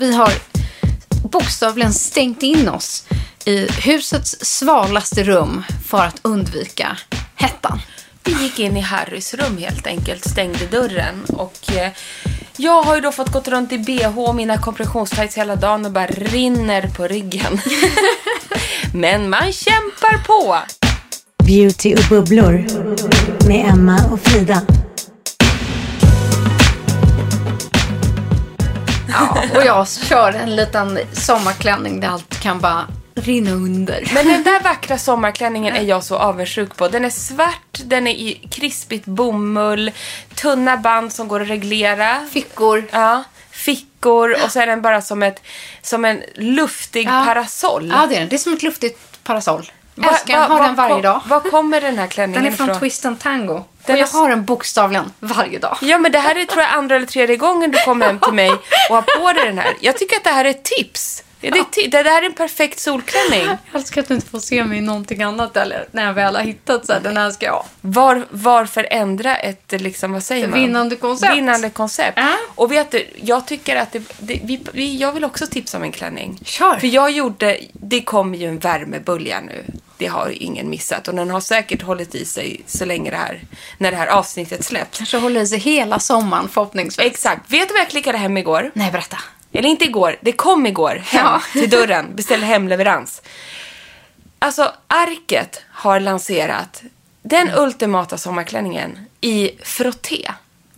Vi har bokstavligen stängt in oss i husets svalaste rum för att undvika hettan. Vi gick in i Harrys rum helt enkelt, stängde dörren och eh, jag har ju då fått gått runt i bh och mina kompressionstights hela dagen och bara rinner på ryggen. Men man kämpar på. Beauty och bubblor med Emma och Frida. Ja, och jag kör en liten sommarklänning där allt kan bara rinna under. Men den där vackra sommarklänningen är jag så avundsjuk på. Den är svart, den är i krispigt bomull, tunna band som går att reglera. Fickor. Ja, fickor och så är den bara som, ett, som en luftig Ja. parasoll. Ja, det är den. Det är som ett luftigt parasoll. Va- Älskar va- den, har va- den varje dag. Var kommer den här klänningen Den är från ifrån? Twist and Tango. Den och jag har den bokstavligen varje dag. Ja, men det här är tror jag andra eller tredje gången du kommer hem till mig och har på dig den här. Jag tycker att det här är ett tips. Det, är ett ti- det här är en perfekt solklänning. Jag älskar att du inte får se mig i någonting annat eller när jag väl har hittat så här, den här ska jag ha. Var, varför ändra ett, liksom, vad säger man? Vinnande koncept. Vinnande koncept. Ja. Och vet du, jag tycker att det, det, vi, vi, jag vill också tipsa om en klänning. Kör. För jag gjorde, det kom ju en värmebölja nu. Det har ingen missat. Och den har säkert hållit i sig så länge det här, när det här avsnittet släpps. Kanske håller i sig hela sommaren förhoppningsvis. Exakt. Vet du vad jag klickade hem igår? Nej, berätta. Eller inte igår, det kom igår hem Ja. till dörren. Beställde hemleverans. Alltså, Arket har lanserat den ultimata sommarklänningen i frotté.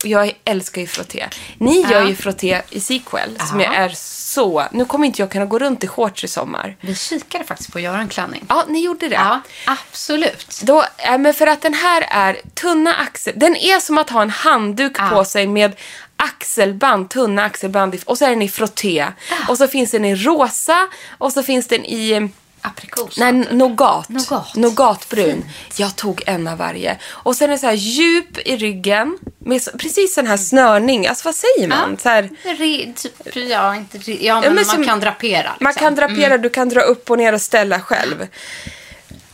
Jag älskar ju frotté. Ni gör ju frotté i Sequel, som Ja. jag är så... Nu kommer inte jag kunna gå runt i shorts i sommar. Vi kikade faktiskt på att göra en klänning. Ja, ni gjorde det. Ja, absolut. Då, äh, men för att den här är tunna axel... Den är som att ha en handduk Ja. på sig med axelband, tunna axelband. i- Och så är den i frotté. Och så finns den i rosa. Och så finns den i... Aprikos. Nej, nougat. Nougat. Nougatbrun. Jag tog en av varje. Och sen är det så här djup i ryggen. Med så, precis sån här snörning. Alltså vad säger man? Så här, Re, typ, ja, inte re, ja, men, men man som- kan drapera. Liksom. Man kan drapera, du kan dra upp och ner och ställa själv.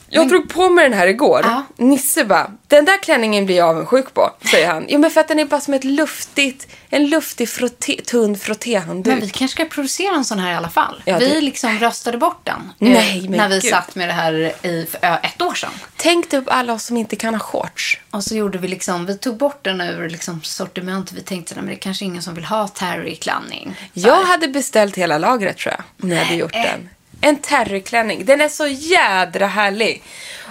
Jag drog på mig den här igår. Ja. Nisse bara, den där klänningen blir jag avundsjuk på, säger han. Jo men för att den är bara som ett luftigt, en luftig frotté, tunn frottéhandduk. Men vi kanske ska producera en sån här i alla fall. Ja, vi det- liksom röstade bort den. eh, Nej, När vi gud. satt med det här i ett år sedan. Tänk dig upp alla oss som inte kan ha shorts. Och så gjorde vi liksom, vi tog bort den ur liksom sortiment. Vi tänkte, men det är kanske ingen som vill ha terryklänning. Jag hade beställt hela lagret tror jag, om jag hade gjort den. En terryklänning. Den är så jädra härlig.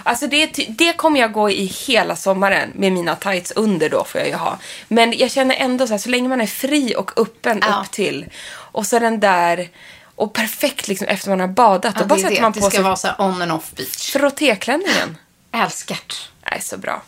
Alltså det, det kommer jag gå i hela sommaren med mina tights under då får jag ju ha. Men jag känner ändå så här, så länge man är fri och öppen Ja. upp till. Och så den där, och perfekt liksom efter man har badat. Ja, och bara det, sätter det. man det på ska sig vara så on and off beach. frottéklänningen. Älskar Nej, så bra.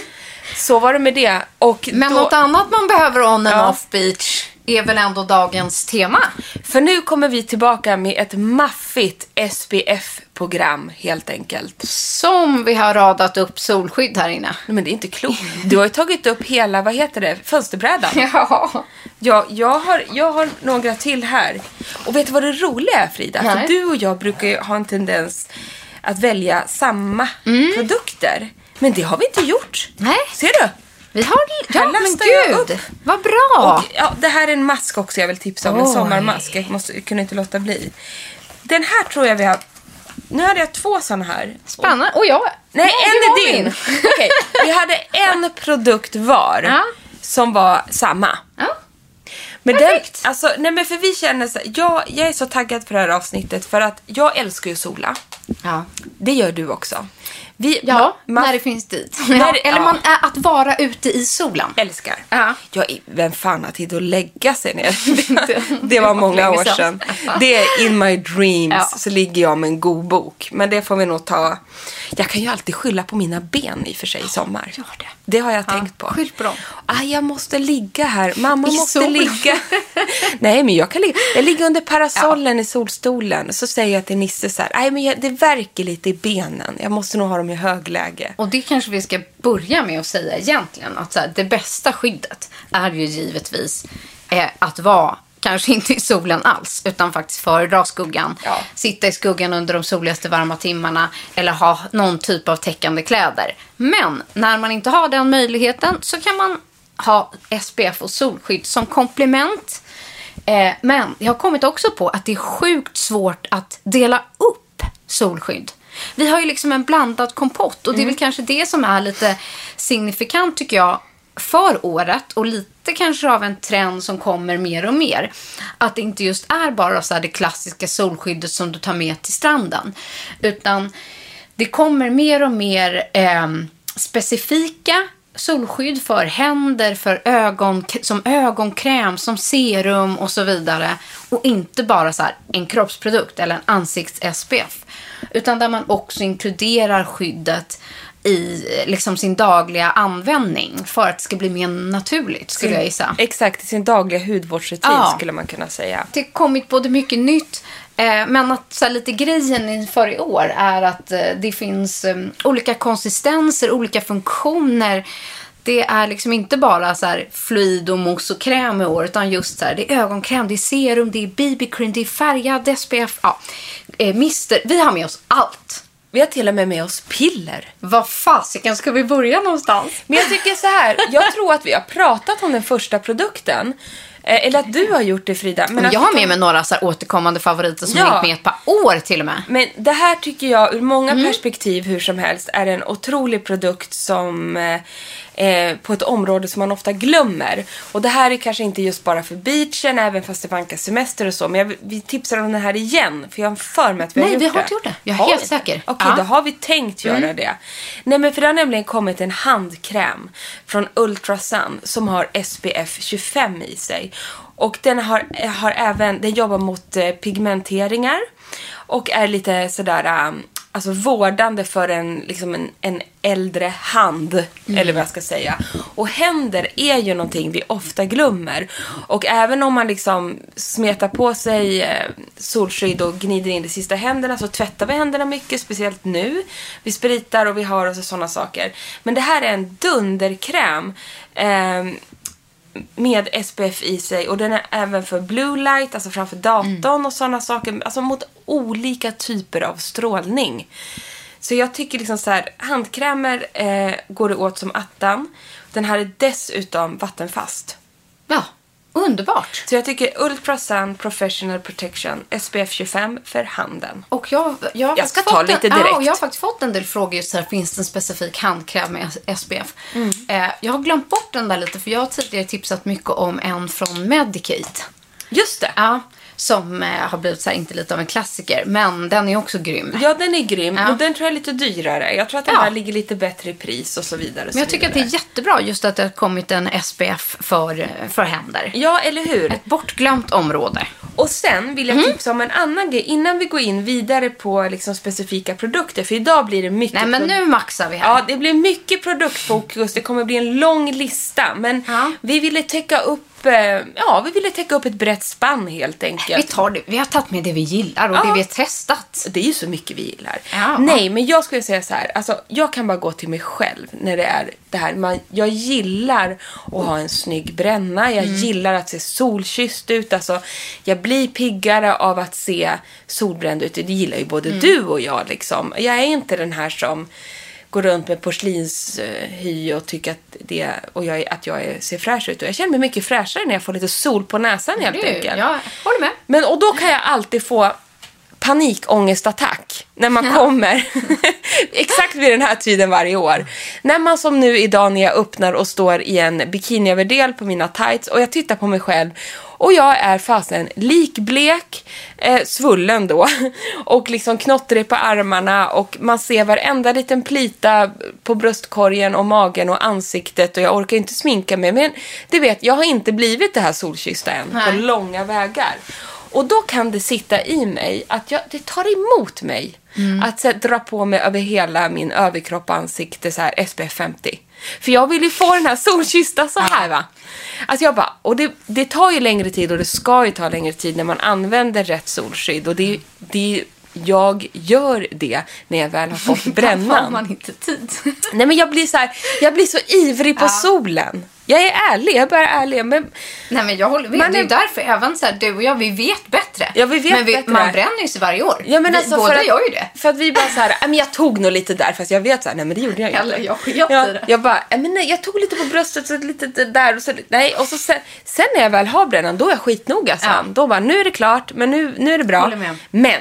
så var det med det. Och Men då, något annat man behöver on and Ja. off beach. Är väl ändå dagens tema. För nu kommer vi tillbaka med ett maffigt SPF-program helt enkelt. Som vi har radat upp solskydd här inne. Nej, men det är inte klokt. Du har ju tagit upp hela, vad heter det, fönsterbrädan. Ja. Ja, jag har, jag har några till här. Och vet du vad det roliga är Frida? Nej. För du och jag brukar ju ha en tendens att välja samma produkter. Men det har vi inte gjort. Nej. Ser du? Vi har... Ja, men jag upp. gud. Vad bra. Och, ja, det här är en mask också jag vill tipsa om. En Oj. sommarmask. Jag, måste, kunde inte låta bli. Den här tror jag vi har... Nu hade jag två såna här. Spännande. Och jag... Nej, Ja, en är din. Okej, vi hade en produkt var Ja. som var samma. Ja. Men Perfekt. Den, alltså, nej men för vi känner så, jag, jag är så taggad för det här avsnittet för att jag älskar ju sola. Ja. Det gör du också. Vi, Ja, ma- ma- när det finns dit. När det- Eller ja. man är att vara ute i solen. älskar. Ja. Jag, är- vem fan har tid att lägga sig ner? Det, var många år sedan. Det är in my dreams Ja. så ligger jag med en god bok. Men det får vi nog ta. Jag kan ju alltid skylla på mina ben i och för sig i sommar. Gör det. Det har jag Ja, tänkt på. skyll på dem. Ah, jag måste ligga här. Mamma I måste solen. ligga. Nej, men jag kan ligga. Jag ligger under parasollen i solstolen. Så säger jag till Nisse så här. Nej, men jag, det värker lite i benen. Jag måste nog ha dem i högläge. Och det kanske vi ska börja med att säga egentligen. Att så här, det bästa skyddet är ju givetvis eh, att vara kanske inte i solen alls, utan faktiskt föredra skuggan. Ja. Sitta i skuggan under de soligaste varma timmarna eller ha någon typ av täckande kläder. Men när man inte har den möjligheten så kan man ha SPF och solskydd som komplement. Eh, men jag har kommit också på att det är sjukt svårt att dela upp solskydd. Vi har ju liksom en blandad kompott och det är väl kanske det som är lite signifikant tycker jag för året och lite kanske av en trend som kommer mer och mer. Att det inte just är bara så det klassiska solskyddet som du tar med till stranden. Utan det kommer mer och mer eh, specifika solskydd för händer, för ögon, som ögonkräm, som serum och så vidare. Och inte bara så här en kroppsprodukt eller en ansikts-SPF. Utan där man också inkluderar skyddet i liksom sin dagliga användning för att det ska bli mer naturligt, skulle jag gissa. Exakt, i sin dagliga hudvårdsrutin Ja. skulle man kunna säga. Det har kommit både mycket nytt, eh, men att så här, lite grejen inför i år är att eh, det finns eh, olika konsistenser, olika funktioner. Det är liksom inte bara så här fluid och mousse och kräm i år, utan just så här, det är ögonkräm, det är serum, det är BB-cream, det är färgad SPF, ja, eh, mister. Vi har med oss allt. Vi har till och med med oss piller. Vad fasiken ska vi börja någonstans? Men jag tycker så här, jag tror att vi har pratat om den första produkten. Eh, Eller att du har gjort det Frida. Men, jag har med mig några så här återkommande favoriter som Ja. hängt med ett par år till och med. Men det här tycker jag ur många perspektiv hur som helst är en otrolig produkt som eh, på ett område som man ofta glömmer. Och det här är kanske inte just bara för beachen, även fast det vankar semester och så. Men jag, vi tipsar om den här igen, för jag har för mig att vi Nej, har vi gjort har det. inte gjort det. Jag är Har helt vi? säker. Okej, Ja. Mm. då har vi tänkt göra det. Nej, men för det har nämligen kommit en handkräm från Ultrasun som har SPF 25 i sig. Och den har, har även, den jobbar mot eh, pigmenteringar och är lite sådär um, alltså vårdande för en, liksom en, en äldre hand, eller vad jag ska säga. Och händer är ju någonting vi ofta glömmer. Och även om man liksom smetar på sig eh, solskydd och gnider in de sista händerna så tvättar vi händerna mycket, speciellt nu. Vi spritar och vi har och sådana saker. Men det här är en dunderkräm. ehm, med SPF i sig och den är även för blue light, alltså framför datorn och sådana saker. Alltså mot olika typer av strålning. Så jag tycker liksom så här, handkrämer eh, går det åt som attan. Den här är dessutom vattenfast. Underbart. Så jag tycker Ultra Sun Professional Protection SPF 25 för handen. Och jag, jag, har Jag ska ta lite en, direkt. Ja, jag har faktiskt fått en del frågor just här, finns det en specifik handkräm med SPF? Mm. Eh, jag har glömt bort den där lite, för jag har tidigare tipsat mycket om en från Medicate. Just det! Ja, som eh, har blivit så här, inte lite av en klassiker, men den är också grym. Ja, den är grym. Ja. Och den tror jag är lite dyrare. Jag tror att den Ja. här ligger lite bättre i pris och så vidare. och Men jag tycker att det är vidare. jättebra just att det har kommit en SPF för, för händer. Ja, eller hur? Ett bortglömt område. Och sen vill Mm. jag tipsa om en annan grej innan vi går in vidare på liksom specifika produkter. För idag blir det mycket... Nej, men nu maxar vi här. Ja, det blir mycket produktfokus. Det kommer bli en lång lista. Men Ja. vi ville täcka upp ja, vi ville täcka upp ett brett spann helt enkelt. Vi, tar det. vi har tagit med det vi gillar och Ja. det vi har testat. Det är ju så mycket vi gillar. Ja. Nej, men jag skulle säga så här. Alltså, jag kan bara gå till mig själv när det är det här. Man, jag gillar att ha en snygg bränna. Jag gillar att se solkysst ut. Alltså, jag blir piggare av att se solbränd ut. Det gillar ju både du och jag. Liksom. Jag är inte den här som går runt med porslinshy och tycker att, det, och jag, att jag ser fräsch ut. Och jag känner mig mycket fräschare när jag får lite sol på näsan helt enkelt. jag håller med. Men och då kan jag alltid få panikångestattack när man kommer exakt vid den här tiden varje år. När man som nu idag när jag öppnar och står i en bikiniöverdel på mina tights och jag tittar på mig själv och jag är fasen likblek, eh, svullen då och liksom knottrig på armarna och man ser varenda liten plita på bröstkorgen och magen och ansiktet och jag orkar inte sminka mig men det vet jag har inte blivit det här solkyssta än på Nej. långa vägar. Och då kan det sitta i mig att jag, det tar emot mig att så, dra på mig över hela min överkropp och ansikte så här SPF 50. För jag vill ju få den här solkyssta så här va. Alltså jag bara, och det, det tar ju längre tid och det ska ju ta längre tid när man använder rätt solskydd. Och det, det, jag gör det när jag väl har fått Har brännan. man inte tid. Nej men jag blir så här, jag blir så ivrig på solen. Jag är ärlig, jag är bara ärlig. Men Nej men jag håller med. Man det är är- därför även så här, du och jag, vi vet bättre. Ja, vi vet men bättre. man bränner ju sig varje år. Ja, men vi, alltså båda att, gör ju det. För att vi bara så här, "Nej, men jag tog nog lite där fast jag vet så här, nej men det gjorde jag inte. Eller jag sket ja, i det. Jag bara, "Nej, men nej, jag tog lite på bröstet så lite där och så, nej och så sen, sen när jag väl har brännan då är jag skitnoga sen. Ja. Då bara, nu är det klart, men nu, nu är det bra. Men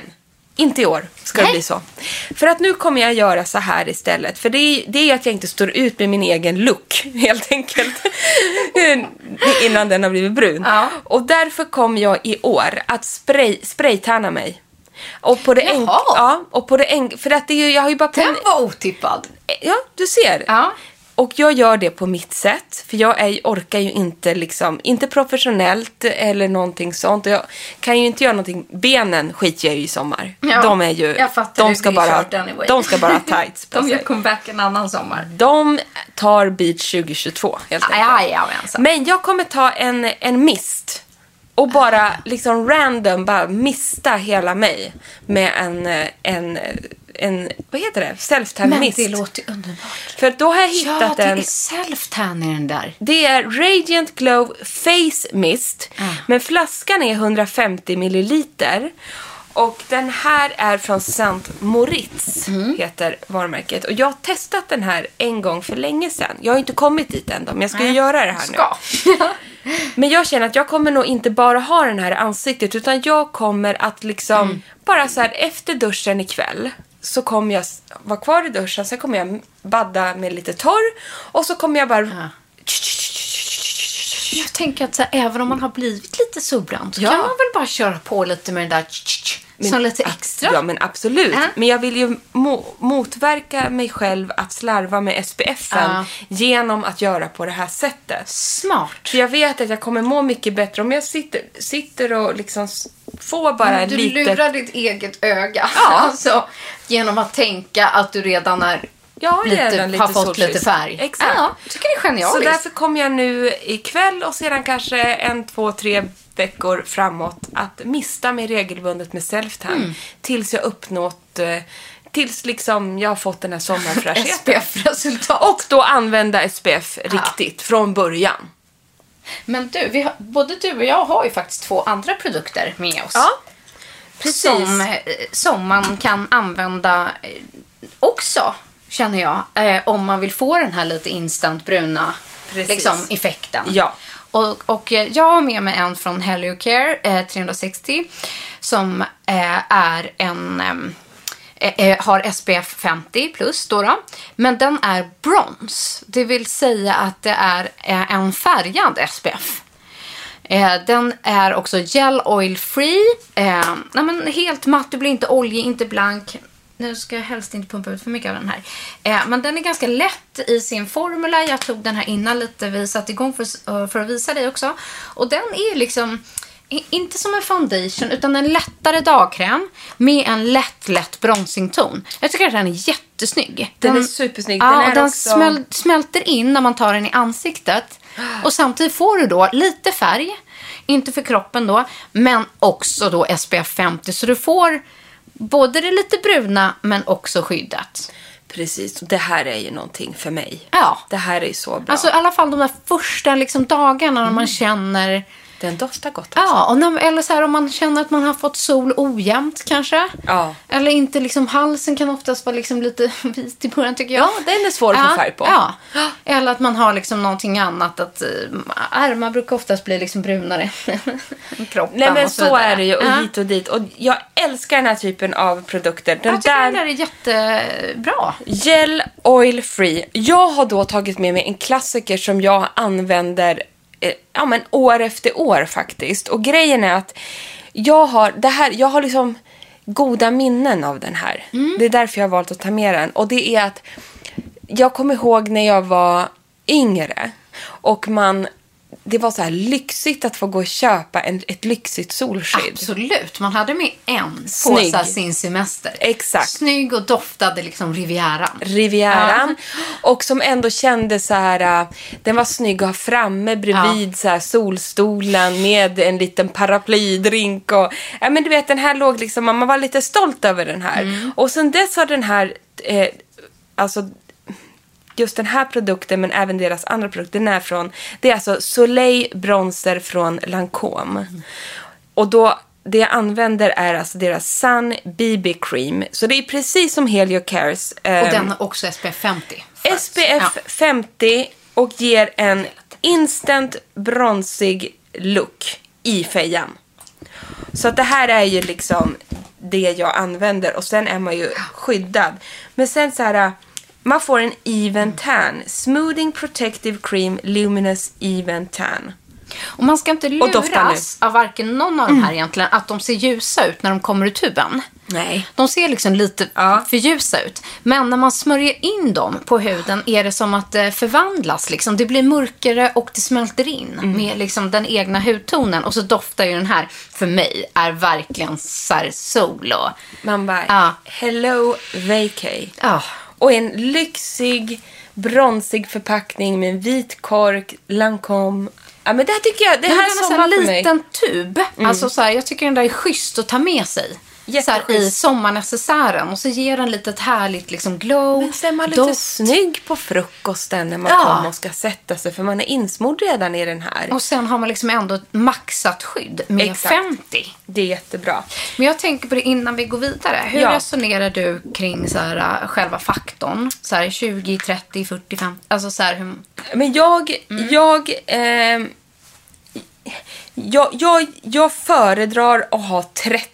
inte i år ska det Nej. bli så. För att nu kommer jag göra så här istället. För det är, det är att jag inte står ut med min egen look, helt enkelt. Innan den har blivit brun. Ja. Och därför kommer jag i år att spray, spraytanna mig. Och på det Jaha. enk- Ja, och på det enk- För att det är, jag har ju bara... Den var otippad. Ja, du ser. Ja. Och jag gör det på mitt sätt. För jag är, orkar ju inte liksom, inte professionellt eller någonting sånt. Jag kan ju inte göra någonting. Benen skiter jag ju i sommar. Ja, de är ju, jag fattar, de ska bara, anyway. de ska bara ha tights på De gör comeback en annan sommar. De tar beach 2022 helt enkelt. Jajamensan. Men jag kommer ta en, en mist och bara liksom random bara mista hela mig med en, en, en vad heter det? Self-tan Men mist. det låter ju underbart. För då har jag Ja, hittat det en... är self-tan i den där. Det är Radiant Glow Face Mist. Men flaskan är 150 milliliter. Och den här är från Saint Moritz, heter varumärket. Och jag har testat den här en gång för länge sedan. Jag har inte kommit dit än då, men jag ska ju göra det här nu. Men jag känner att jag kommer nog inte bara ha den här i ansiktet utan jag kommer att liksom bara så här efter duschen ikväll så kommer jag vara kvar i duschen, sen kommer jag badda med lite torr och så kommer jag bara... Jag tänker att så här, även om man har blivit lite solbränd så Ja. kan man väl bara köra på lite med den där som lite extra. Ja, men absolut. Ja. Men jag vill ju mo- motverka mig själv att slarva med SPFen Ja. genom att göra på det här sättet. Smart. För jag vet att jag kommer må mycket bättre om jag sitter, sitter och liksom får bara Du lite... lurar ditt eget öga. Ja. Alltså, genom att tänka att du redan är Ja, lite, lite har fått solkysst. lite färg. Exakt. Ja, tycker det är Så genialiskt. därför kommer jag nu ikväll och sedan kanske en, två, tre veckor framåt att mista mig regelbundet med self-tan Mm. tills jag uppnått, eh, tills liksom jag har fått den här sommarfräschheten. SPF-resultat. och då använda SPF riktigt från början. Men du, vi har, både du och jag har ju faktiskt två andra produkter med oss. Ja, precis. Som, eh, som man kan använda eh, också, känner jag. Eh, om man vill få den här lite instant bruna liksom, effekten. Ja. Och, och eh, jag har med mig en från Heliocare eh, 360 som eh, är en eh, eh, eh har SPF 50 plus då, då. Men den är brons. Det vill säga att det är en färgad SPF. Den är också gel oil free. Nej men helt matt, du blir inte oljig, inte blank. Nu ska jag helst inte pumpa ut för mycket av den här. Eh, men den är ganska lätt i sin formula. Jag tog den här innan lite. Vi satte igång för, eh, för att visa dig också. Och den är liksom inte som en foundation utan en lättare dagkräm med en lätt, lätt bronzington. Jag tycker att den är jättesnygg. Den är supersnygg. Ja, Den och är den också- smäl, smälter in när man tar den i ansiktet. Och samtidigt får du då lite färg, inte för kroppen då, men också då SPF 50. Så du får både det lite bruna men också skyddet. Precis, och det här är ju någonting för mig. Ja. Det här är ju så bra. Alltså i alla fall de där första liksom, dagarna när man känner Den doftar gott alltså. Ja, och när, eller så här om man känner att man har fått sol ojämnt kanske. Ja. Eller inte liksom, halsen kan oftast vara liksom lite vit i början tycker jag. Ja, den är svår att få färg på. Ja. Eller att man har liksom någonting annat. Att uh, ärmar brukar oftast bli liksom brunare än kroppen. Nej men så, vidare. är det ju och Ja. hit och dit. Och jag älskar den här typen av produkter. Den Jag tycker där den där är jättebra. Gel Oil Free. Jag har då tagit med mig en klassiker som jag använder eh, ja, men år efter år faktiskt. Och grejen är att jag har, det här, jag har liksom goda minnen av den här. Det är därför jag har valt att ta med den. Och det är att jag kommer ihåg när jag var yngre och man det var så här lyxigt att få gå och köpa en, ett lyxigt solskydd. Absolut. Man hade med en Snygg. här sin semester. Exakt. Snygg och doftade liksom Rivieran. Rivieran. Och som ändå kände så här, äh, den var snygg att ha framme bredvid så här, solstolen med en liten paraplydrink. Och, ja, men du vet, den här låg liksom, man var lite stolt över den här. Och sen dess har den här, eh, alltså just den här produkten men även deras andra produkter, den är från, det är alltså Soleil bronzer från Lancome. Och då, det jag använder är alltså deras Sun BB Cream. Så det är precis som Helio Cares. Och ehm, den har också SPF 50. först. SPF Ja. 50 och ger en instant bronsig look i fejan. Så att det här är ju liksom det jag använder och sen är man ju skyddad. Men sen så här, man får en even tan. Smoothing Protective Cream Luminous Even Tan. Och man ska inte luras av varken någon av de här egentligen, att de ser ljusa ut när de kommer ur tuben. Nej. De ser liksom lite Ja. för ljusa ut. Men när man smörjer in dem på huden är det som att det förvandlas. Liksom. Det blir mörkare och det smälter in Mm. med liksom den egna hudtonen. Och så doftar ju den här, för mig, är verkligen så här sol och... Man bara, Ja. hello vacay. Ja. Och en lyxig, bronsig förpackning med en vit kork, Lancome. Ja, men det här tycker jag, det här är är en liten tub. Alltså så här, jag tycker den där är schysst att ta med sig. Här, I sommarnecessären. Och så ger den lite ett härligt liksom glow. Men sen är man lite doft. snygg på frukosten när man Ja. kommer och ska sätta sig för man är insmord redan i den här. Och sen har man liksom ändå maxat skydd med Exakt. 50. Det är jättebra. Men jag tänker på det innan vi går vidare. Hur Ja. resonerar du kring så här, äh, själva faktorn? Så här 20, 30, 40, 50? Alltså så här, hur... Men jag, jag, ehm, jag, jag, jag föredrar att ha 30.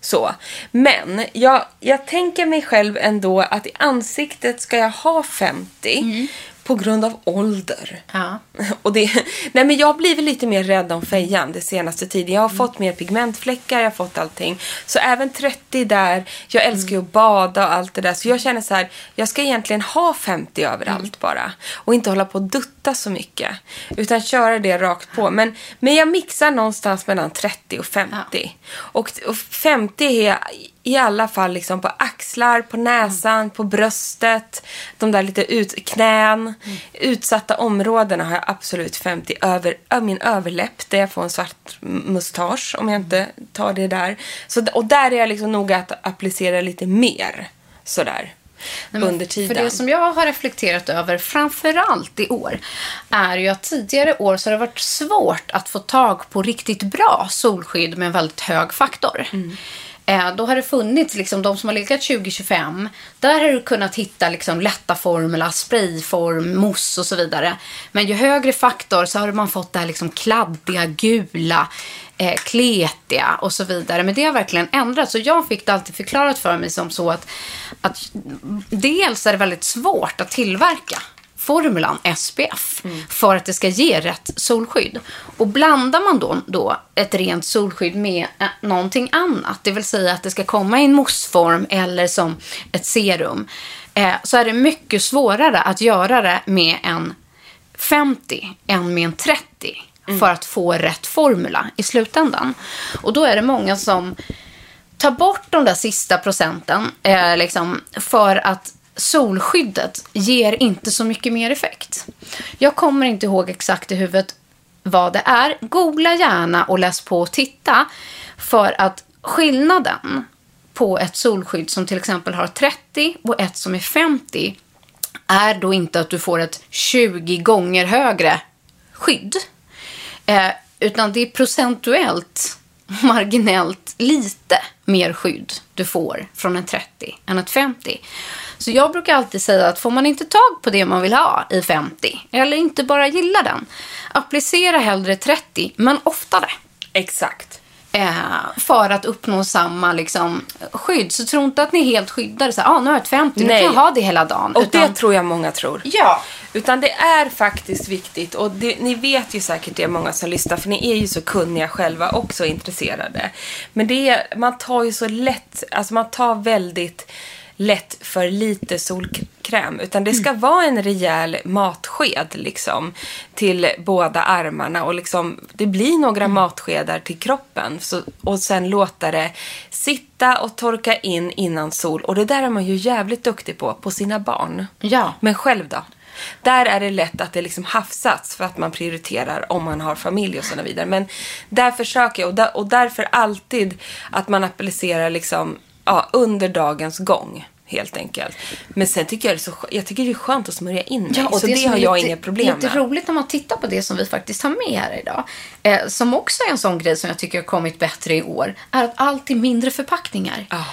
Så. Men jag, jag tänker mig själv ändå att i ansiktet ska jag ha 50 på grund av ålder. Ja. Och det, nej men jag har blivit lite mer rädd om fejan det senaste tiden. Jag har fått mer pigmentfläckar, jag har fått allting. Så även 30 där, jag älskar ju att bada och allt det där. Så jag känner så här, jag ska egentligen ha 50 överallt bara. Och inte hålla på och dutta så mycket. Utan köra det rakt på. Men, men jag mixar någonstans mellan 30 och 50. Och, och 50 är i alla fall liksom på axlar, på näsan, på bröstet, de där lite ut, knän. Utsatta områdena har jag absolut 50 över, min överläpp där jag får en svart mustasch om jag inte tar det där. Så, och där är jag liksom noga att applicera lite mer sådär Nej, under tiden. För det som jag har reflekterat över, framförallt i år, är ju att tidigare år så har det varit svårt att få tag på riktigt bra solskydd med en väldigt hög faktor. Mm. Eh, då har det funnits, liksom, de som har legat 2025, där har du kunnat hitta liksom, lätta formula, sprayform, mousse och så vidare. Men ju högre faktor så har man fått det här liksom, kladdiga, gula, eh, kletiga och så vidare. Men det har verkligen ändrats. Så jag fick det alltid förklarat för mig som så att, att dels är det väldigt svårt att tillverka formulan SPF för att det ska ge rätt solskydd. Och blandar man då, då ett rent solskydd med eh, någonting annat, det vill säga att det ska komma i en mousseform eller som ett serum, eh, så är det mycket svårare att göra det med en 50 än med en 30 för att få rätt formula i slutändan. Och då är det många som tar bort de där sista procenten eh, liksom, för att solskyddet ger inte så mycket mer effekt. Jag kommer inte ihåg exakt i huvudet vad det är. Googla gärna och läs på och titta. För att skillnaden på ett solskydd som till exempel har 30 och ett som är 50 är då inte att du får ett 20 gånger högre skydd. Eh, utan det är procentuellt, marginellt lite mer skydd du får från en 30 än ett 50. Så jag brukar alltid säga att får man inte tag på det man vill ha i 50 eller inte bara gillar den, applicera hellre 30 men oftare. Exakt. Eh, för att uppnå samma liksom, skydd. Så tro inte att ni är helt skyddade. Så här, ah, nu har jag ett 50, nu Nej. kan jag ha det hela dagen. Och Utan- det tror jag många tror. Ja. Utan det är faktiskt viktigt och det, ni vet ju säkert det många som lyssnar för ni är ju så kunniga själva och så intresserade. Men det är, man tar ju så lätt, alltså man tar väldigt lätt för lite solkräm. Utan det ska vara en rejäl matsked liksom till båda armarna och liksom det blir några matskedar till kroppen så, och sen låta det sitta och torka in innan sol. Och det där är man ju jävligt duktig på, på sina barn. Ja. Men själv då? Där är det lätt att det liksom hafsats för att man prioriterar om man har familj och så vidare. Men där försöker jag och, där, och därför alltid att man applicerar liksom, ja, under dagens gång. Helt enkelt. Men sen tycker jag det är så, jag tycker det är skönt att smörja in mig. så det, som har är jag lite, inga problem lite med. roligt när man tittar på det som vi faktiskt har med här idag. Eh, som också är en sån grej som jag tycker har kommit bättre i år. Är att allt är mindre förpackningar. Ja.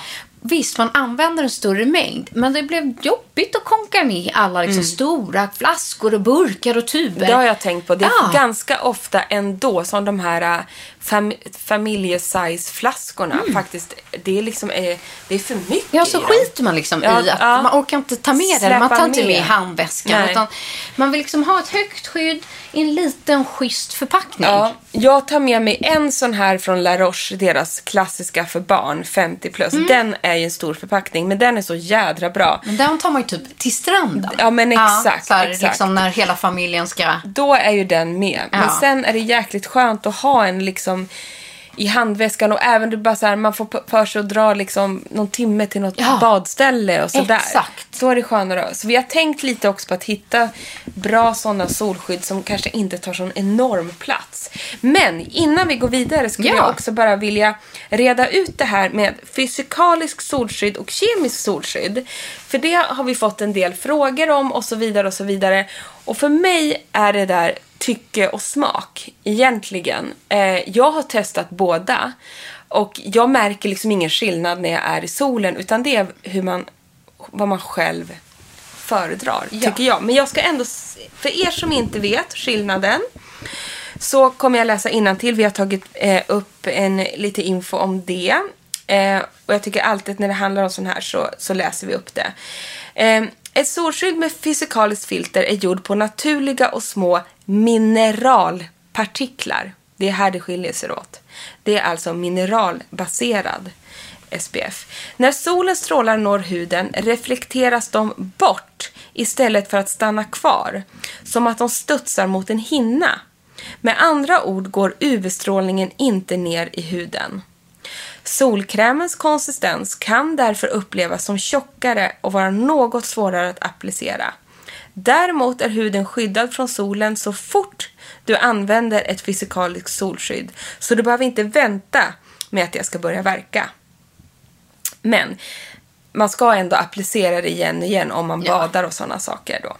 Visst, man använder en större mängd. Men det blev jobbigt att konka ner alla liksom, stora flaskor och burkar och tuber. Mm. Det har jag tänkt på. Det är Ja. ganska ofta ändå som de här äh, fam familjesize-flaskorna faktiskt, det är liksom är, det är för mycket Mm. Ja, så skiter man liksom Ja, i att ja. man orkar inte ta med det. Man tar inte med med. i handväskan. Utan man vill liksom ha ett högt skydd i en liten schysst förpackning. Ja, jag tar med mig en sån här från La Roche, deras klassiska för barn, 50 plus. Mm. Den är ju en stor förpackning, men den är så jädra bra. Men den tar man ju typ till stranden. Ja, men exakt, så här, exakt. Liksom när hela familjen ska... Då är ju den med. Men Ja. sen är det jäkligt skönt att ha en liksom i handväskan och även du bara så här, man får för sig att dra liksom någon timme till något Ja. badställe och sådär. Exakt. Då är det skönare. Så vi har tänkt lite också på att hitta bra sådana solskydd som kanske inte tar sån enorm plats. Men innan vi går vidare skulle Ja. jag också bara vilja reda ut det här med fysikalisk solskydd och kemisk solskydd. För det har vi fått en del frågor om och så vidare och så vidare. Och för mig är det där tycke och smak egentligen. Eh, jag har testat båda och jag märker liksom ingen skillnad när jag är i solen utan det är hur man, vad man själv föredrar, tycker jag. Men jag ska ändå, för er som inte vet skillnaden så kommer jag läsa innantill. Vi har tagit eh, upp en, lite info om det. Eh, och jag tycker alltid när det handlar om sån här så, så läser vi upp det. Ett solskydd med fysikaliskt filter är gjord på naturliga och små mineralpartiklar. Det är här det skiljer sig åt. Det är alltså mineralbaserad SPF. När solens strålar når huden reflekteras de bort istället för att stanna kvar, som att de studsar mot en hinna. Med andra ord går UV-strålningen inte ner i huden. Solkrämens konsistens kan därför upplevas som tjockare och vara något svårare att applicera. Däremot är huden skyddad från solen så fort du använder ett fysikaliskt solskydd, så du behöver inte vänta med att det ska börja verka. Men man ska ändå applicera det igen och igen om man Ja. badar och sådana saker då.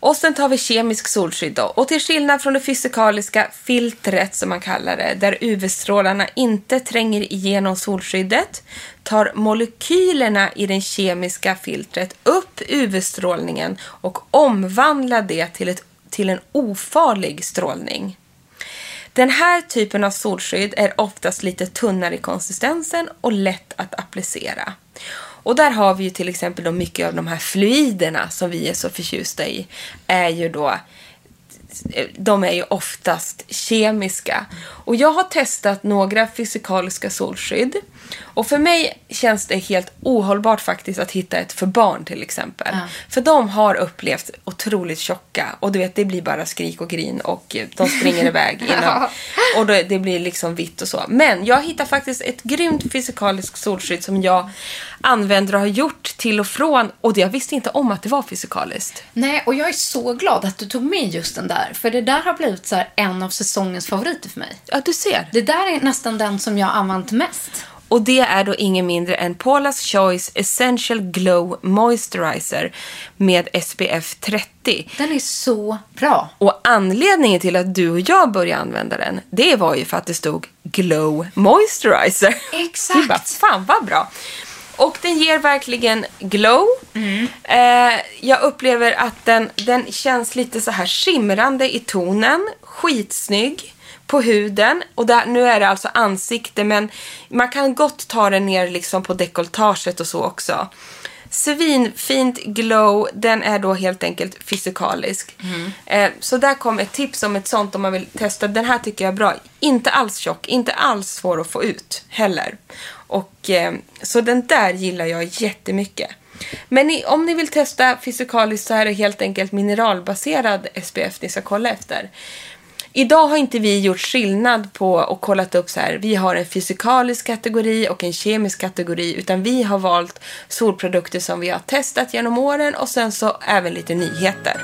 Och sen tar vi kemisk solskydd då. Och till skillnad från det fysikaliska filtret som man kallar det, där UV-strålarna inte tränger igenom solskyddet, tar molekylerna i det kemiska filtret upp UV-strålningen och omvandlar det till, ett, till en ofarlig strålning. Den här typen av solskydd är oftast lite tunnare i konsistensen och lätt att applicera. Och där har vi ju till exempel då mycket av de här fluiderna som vi är så förtjusta i. Är ju då de är ju oftast kemiska. Och jag har testat några fysikaliska solskydd. Och för mig känns det helt ohållbart faktiskt att hitta ett för barn till exempel. För de har upplevt otroligt tjocka och du vet det blir bara skrik och grin och eh, de springer iväg innan. Och då, det blir liksom vitt och så. Men jag hittar faktiskt ett grymt fysikaliskt solskydd som jag använder och har gjort till och från. Och jag visste inte om att det var fysikaliskt. Nej, och jag är så glad att du tog med just den där. För det där har blivit så en av säsongens favoriter för mig. Ja, du ser. Det där är nästan den som jag har använt mest. Och det är då ingen mindre än Paula's Choice Essential Glow Moisturizer med SPF 30. Den är så bra. Och anledningen till att du och jag började använda den, det var ju för att det stod Glow Moisturizer. Exakt. Bara, fan vad bra. Och den ger verkligen glow. Eh, jag upplever att den, den känns lite så här skimrande i tonen. Skitsnygg på huden. Och där, nu är det alltså ansikte men man kan gott ta den ner liksom på dekolletaget och så också. Svinfint glow. Den är då helt enkelt fysikalisk. Eh, så där kom ett tips om ett sånt om man vill testa. Den här tycker jag är bra. Inte alls tjock, inte alls svår att få ut heller. Och, eh, så den där gillar jag jättemycket. Men ni, om ni vill testa fysikaliskt så är det helt enkelt mineralbaserad SPF ni ska kolla efter. Idag har inte vi gjort skillnad på och kollat upp så här. Vi har en fysikalisk kategori och en kemisk kategori. Utan vi har valt solprodukter som vi har testat genom åren och sen så även lite nyheter.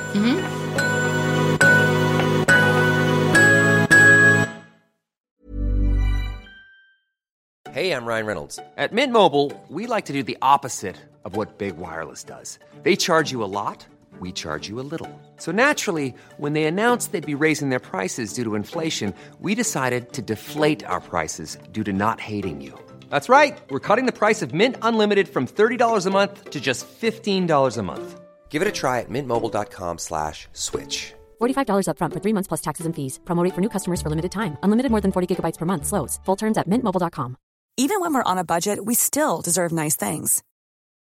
Hey, I'm Ryan Reynolds. At Mint Mobile, we like to do the opposite of what Big Wireless does. They charge you a lot, we charge you a little. So naturally, when they announced they'd be raising their prices due to inflation, we decided to deflate our prices due to not hating you. That's right. We're cutting the price of Mint Unlimited from $30 a month to just $15 a month. Give it a try at mintmobile.com slash switch. $45 upfront for three months plus taxes and fees. Promote rate for new customers for limited time. Unlimited more than 40 gigabytes per month. Slows. Full terms at mintmobile.com. Even when we're on a budget, we still deserve nice things.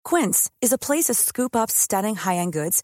Quince is a place to scoop up stunning high-end goods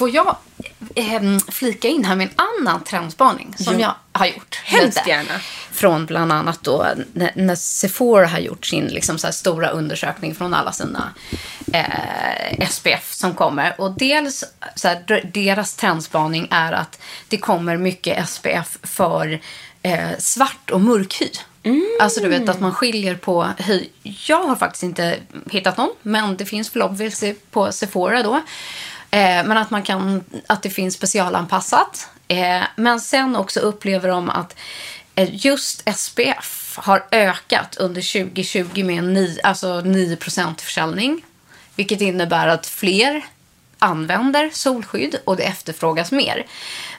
Får jag eh, flika in här med en annan trendspaning som jag har gjort? Hemskt gärna. Från bland annat då när, när Sephora har gjort sin liksom, så stora undersökning från alla sina eh, SPF som kommer. Och dels så här, deras trendspaning är att det kommer mycket SPF för eh, svart och mörk hy. Alltså du vet att man skiljer på hy. Jag har faktiskt inte hittat någon, men det finns förhoppningsvis på Sephora då. Eh, men att man kan, att det finns specialanpassat. Eh, men sen också upplever de att eh, just SPF har ökat under 2020 med 9, alltså 9 försäljning. Vilket innebär att fler använder solskydd och det efterfrågas mer.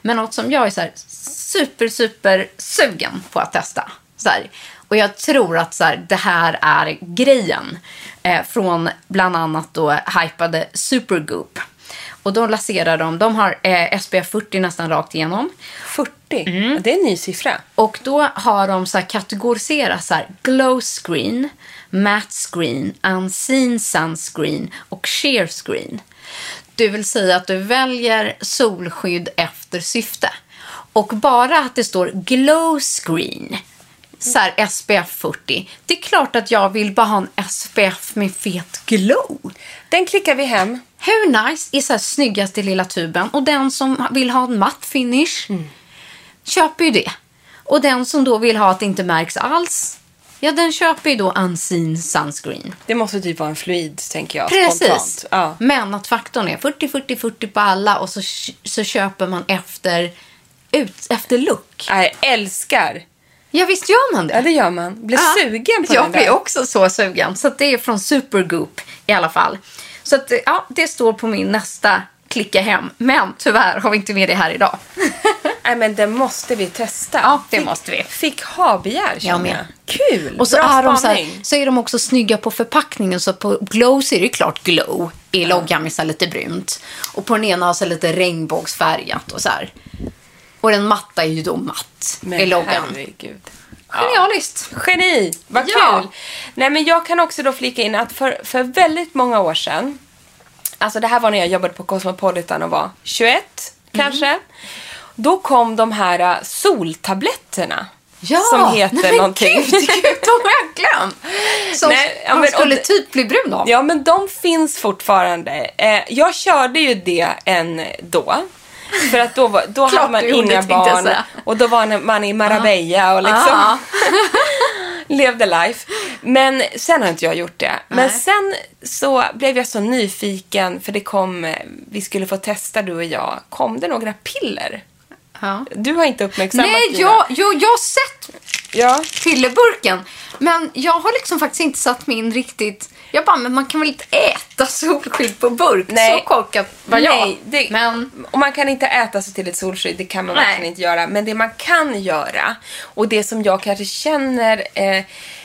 Men något som jag är så här super, super sugen på att testa. Så här. Och jag tror att så här, det här är grejen. Eh, från bland annat då hypade Supergoop. Och då lanserar de, de har eh, SPF 40 nästan rakt igenom. 40? Ja, det är en ny siffra. Och då har de så här kategoriserat så här glow screen, matte screen, unseen sunscreen och sheer screen. Det vill säga att du väljer solskydd efter syfte. Och bara att det står glow screen, så här SPF 40. Det är klart att jag vill bara ha en SPF med fet glow. Den klickar vi hem. Hur nice är så här snyggaste lilla tuben? Och den som vill ha en matt finish köper ju det. Och den som då vill ha att det inte märks alls, ja den köper ju då unseen sunscreen. Det måste typ vara en fluid, tänker jag. Precis. Ja. Men att faktorn är 40-40-40 på alla och så, så köper man efter, ut, efter look. Jag älskar. Ja, visst gör man det? Ja, det gör man. Blir Ja, sugen på Jag där. blir också så sugen. Så det är från Supergoop i alla fall. Så att, ja, det står på min nästa klicka hem. Men tyvärr har vi inte med det här idag. Nej, men det måste vi testa. Ja, det Fick- måste vi. Fick ha-begär, Jag med. Kul! Och så Bra är, de så, här, spaning. så är de också snygga på förpackningen. Så på Glow så är det klart glow i loggan med så lite brunt. Och på den ena har så lite regnbågsfärgat och så här. Och den matta är ju då matt Men i loggan. herregud. Genialiskt. Geni! Vad Ja. kul! Nej, men jag kan också då flika in att för, för väldigt många år sedan, alltså det här var när jag jobbade på Cosmopolitan och var 21 kanske, då kom de här äh, soltabletterna. Ja, som heter nej, men någonting. Gud, gud, de har jag glömt. Som Nej, ja, man men- och skulle det- typ bli brun av. Ja, men de finns fortfarande. Eh, jag körde ju det en då. För att då, var, då hade man inga barn. Och då var man i Marbella och liksom Ja. levde life. Men sen har inte jag gjort det. Men Nej. sen så blev jag så nyfiken för det kom, vi skulle få testa du och jag, kom det några piller? Ja. Du har inte uppmärksammat Nej, dina. jag, jag, jag har sett Ja. pillerburken. Men jag har liksom faktiskt inte satt mig in riktigt... Jag bara, men man kan väl inte äta solskydd på burk? Nej. Så korkat var jag. Nej, det, Men och man kan inte äta sig till ett solskydd, det kan man Nej. verkligen inte göra. Men det man kan göra, och det som jag kanske känner eh,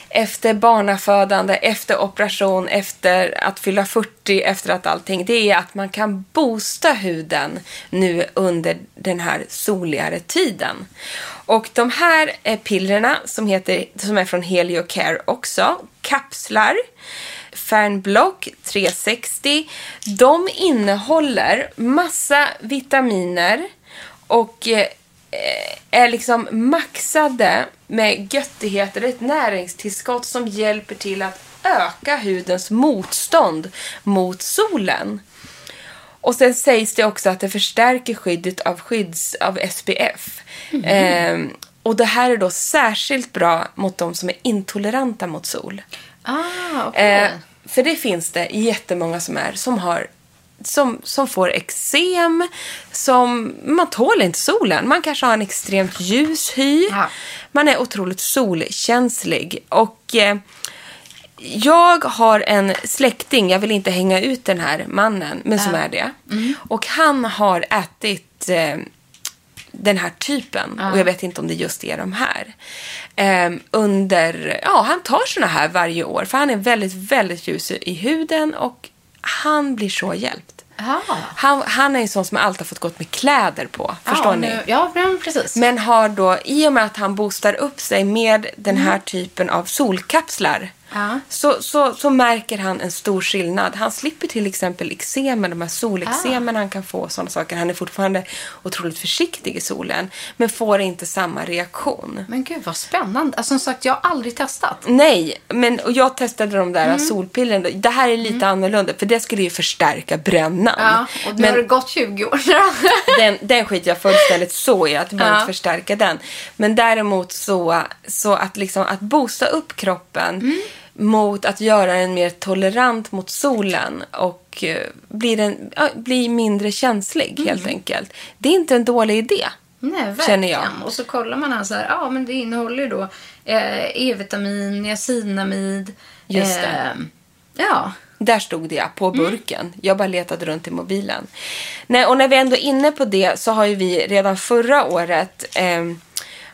efter barnafödande, efter operation, efter att fylla 40, efter att allting, det är att man kan boosta huden nu under den här soligare tiden. Och de här eh, pillerna som, heter, som är från Heliocare också, kapslar, Fernblock 360. De innehåller massa vitaminer och eh, är liksom maxade med göttigheter. Ett näringstillskott som hjälper till att öka hudens motstånd mot solen. Och sen sägs det också att det förstärker skyddet av skydds av SPF. Ehm, och det här är då särskilt bra mot de som är intoleranta mot sol. Ah, okej. Eh, för det finns det jättemånga som är, som har som, som får eksem, som, man tål inte solen. Man kanske har en extremt ljus hy. Ja. Man är otroligt solkänslig. Och eh, jag har en släkting, jag vill inte hänga ut den här mannen, men som är det. Och han har ätit eh, den här typen. Och jag vet inte om det just är de här. Ehm, under, ja, han tar såna här varje år. För han är väldigt, väldigt ljus i huden och han blir så hjälpt. Han, han är en sån som alltid har fått gått med kläder på. Förstår ja, ni? nu- Ja, men precis. Men har då, i och med att han boostar upp sig med den här typen av solkapslar Ja. så, så, så märker han en stor skillnad. Han slipper till exempel eksemen, de här soleksemen han kan få sådana saker. Han är fortfarande otroligt försiktig i solen men får inte samma reaktion. Men gud vad spännande. Alltså, som sagt, jag har aldrig testat. Nej, men och jag testade de där solpillerna. Det här är lite annorlunda för det skulle ju förstärka brännan. Ja, och nu men har det gått 20 år. den, den skiter jag fullständigt så i, att behöver Ja. inte förstärka den. Men däremot så, så att, liksom, att boosta upp kroppen Mm. Mot att göra den mer tolerant mot solen och eh, bli, den, ja, bli mindre känslig Mm. helt enkelt. Det är inte en dålig idé. Nej, verkligen. Och så kollar man här så här, ja men det innehåller ju då eh, E-vitamin, niacinamid. Just det. Eh, ja. Där stod det på Mm. burken. Jag bara letade runt i mobilen. Nej, och när vi ändå är inne på det så har ju vi redan förra året ehm,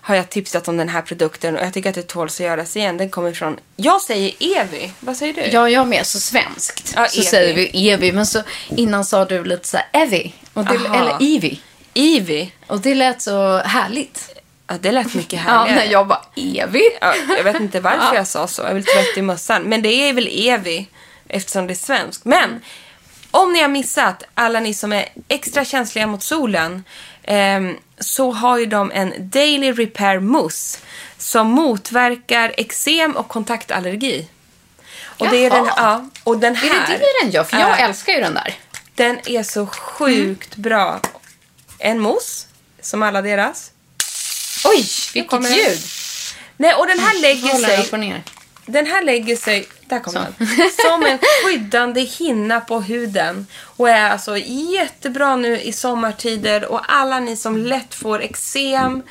har jag tipsat om den här produkten och jag tycker att det tåls att göras igen. Den kommer från, jag säger Evi. Vad säger du? Ja, jag med. Så svenskt. Ja, så Evi. säger vi Evi. Men så innan sa du lite så här Evi. Och det, eller Evi. Evi. Och det lät så härligt. Ja, det lät mycket Ja, härligare. när jag bara Evi. Ja, jag vet inte varför jag sa så. Jag är väl trött i mössan. Men det är väl Evi eftersom det är svenskt. Men om ni har missat, alla ni som är extra känsliga mot solen, ehm, så har ju de en Daily Repair Mousse som motverkar eksem och kontaktallergi. Och det är den, Jaha. ja, och den här. Är det det den gör? För jag är- älskar ju den där. Den är så sjukt bra. En mousse, som alla deras. Oj, vilket ljud. Nej, och den här lägger sig... Den här lägger sig, där Så. den, som en skyddande hinna på huden. Och är alltså jättebra nu i sommartider. Och alla ni som lätt får eksem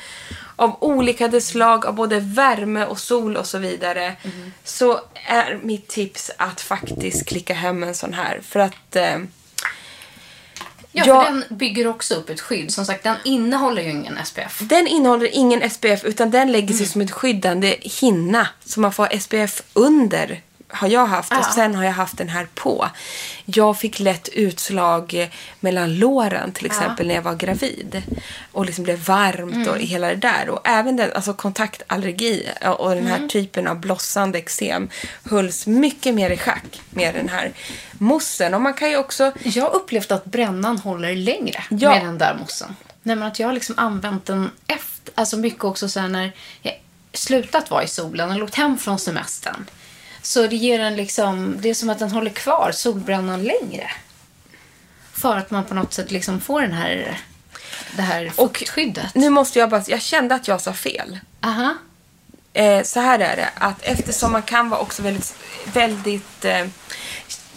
av olika slag, av både värme och sol och så vidare. Så är mitt tips att faktiskt klicka hem en sån här. För att... Eh, Ja, jag- för den bygger också upp ett skydd. Som sagt, den innehåller ju ingen SPF. Den innehåller ingen SPF utan den lägger sig som ett skyddande hinna. Så man får SPF under har jag haft och sen har jag haft den här på. Jag fick lätt utslag mellan låren till exempel när jag var gravid. Och liksom blev varmt och hela det där. Och även den, alltså kontaktallergi och den här typen av blossande eksem hölls mycket mer i schack med den här moussen. Och man kan ju också Jag har upplevt att brännan håller längre Ja. med den där moussen. Nej, men att jag har liksom använt den efter, alltså mycket också så här när jag slutat vara i solen och åkt hem från semestern. Så det ger en liksom, det är som att den håller kvar solbrännan längre. För att man på något sätt liksom får den här, det här fuktskyddet. Nu måste jag bara, jag kände att jag sa fel. Aha. Eh, så här är det, att eftersom man kan vara också väldigt, väldigt eh,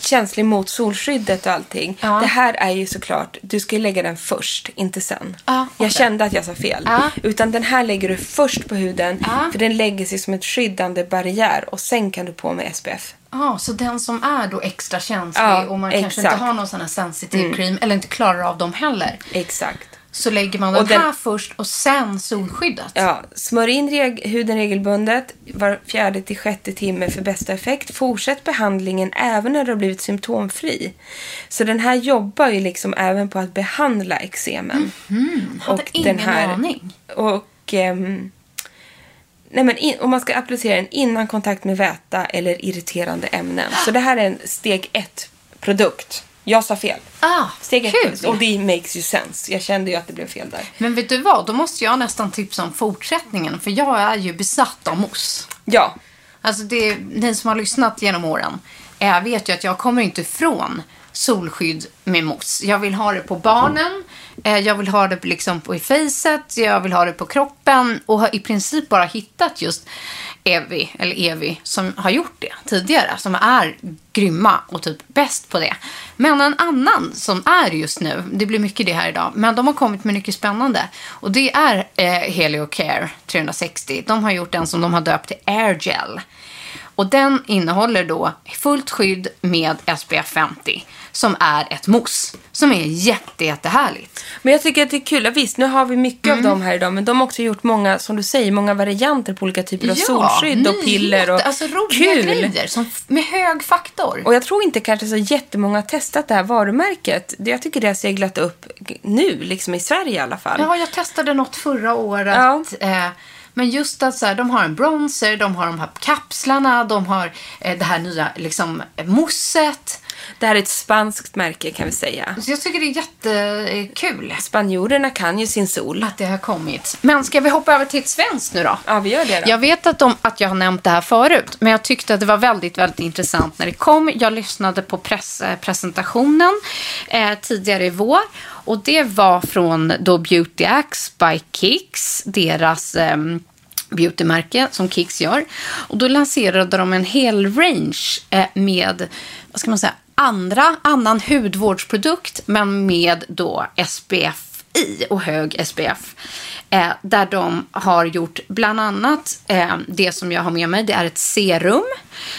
känslig mot solskyddet och allting. Ja. Det här är ju såklart, du ska ju lägga den först, inte sen. Ja, Jag okej. kände att jag sa fel. Ja. Utan den här lägger du först på huden, för den lägger sig som ett skyddande barriär och sen kan du på med SPF. Ja, så den som är då extra känslig och man kanske exakt. Mm. inte har någon sån här sensitive cream eller inte klarar av dem heller. Exakt. Så lägger man den, Och den- här först och sen solskyddet. Ja, smörj in reg- huden regelbundet var fjärde till sjätte timme för bästa effekt. Fortsätt behandlingen även när du har blivit symptomfri. Så den här jobbar ju liksom även på att behandla eksemen. Mhm. Hade ingen aning. Och... ehm, Nej men in, och man ska applicera den innan kontakt med väta eller irriterande ämnen. Så det här är en steg ett produkt. Jag sa fel. Ah, Steg ett. Och det makes ju sense. Jag kände ju att det blev fel där. Men vet du vad? Då måste jag nästan tipsa om fortsättningen. För jag är ju besatt av mousse. Ja, Alltså det, ni som har lyssnat genom åren eh, vet ju att jag kommer inte ifrån solskydd med mousse. Jag vill ha det på barnen, eh, jag vill ha det liksom på i facet, jag vill ha det på kroppen och har i princip bara hittat just Evi, eller Evi, som har gjort det tidigare, som är grymma och typ bäst på det. Men en annan som är just nu, det blir mycket det här idag, men de har kommit med mycket spännande. Och det är eh, Helio Care 360. De har gjort en som de har döpt till Air Gel. Och den innehåller då fullt skydd med SPF 50 som är ett mousse som är jätte, jättehärligt. Men jag tycker att det är kul. Ja, Visst, nu har vi mycket Mm. av dem här idag. Men de har också gjort många, som du säger, många varianter på olika typer av solskydd och piller. Och Alltså roliga kul! grejer som, med hög faktor. Och jag tror inte kanske så jättemånga har testat det här varumärket. Jag tycker det har seglat upp nu, liksom i Sverige i alla fall. Ja, jag testade något förra året. Ja. Eh, men just att så här, de har en bronzer, de har de här kapslarna, de har eh, det här nya liksom, mousset. Det här är ett spanskt märke kan vi säga. Så jag tycker det är jättekul Spanjorerna kan ju sin sol. att det har kommit. Men ska vi hoppa över till ett svenskt nu då? Ja, vi gör det då. Jag vet att, de, att jag har nämnt det här förut, men jag tyckte att det var väldigt, väldigt intressant när det kom. Jag lyssnade på press, eh, eh, tidigare i vår och det var från då Beauty Axe by Kicks, deras ehm, beautymärke som Kicks gör. Och då lanserade de en hel range eh, med, vad ska man säga, andra, annan hudvårdsprodukt, men med då SPF i och hög SPF. Eh, där de har gjort bland annat eh, det som jag har med mig. Det är ett serum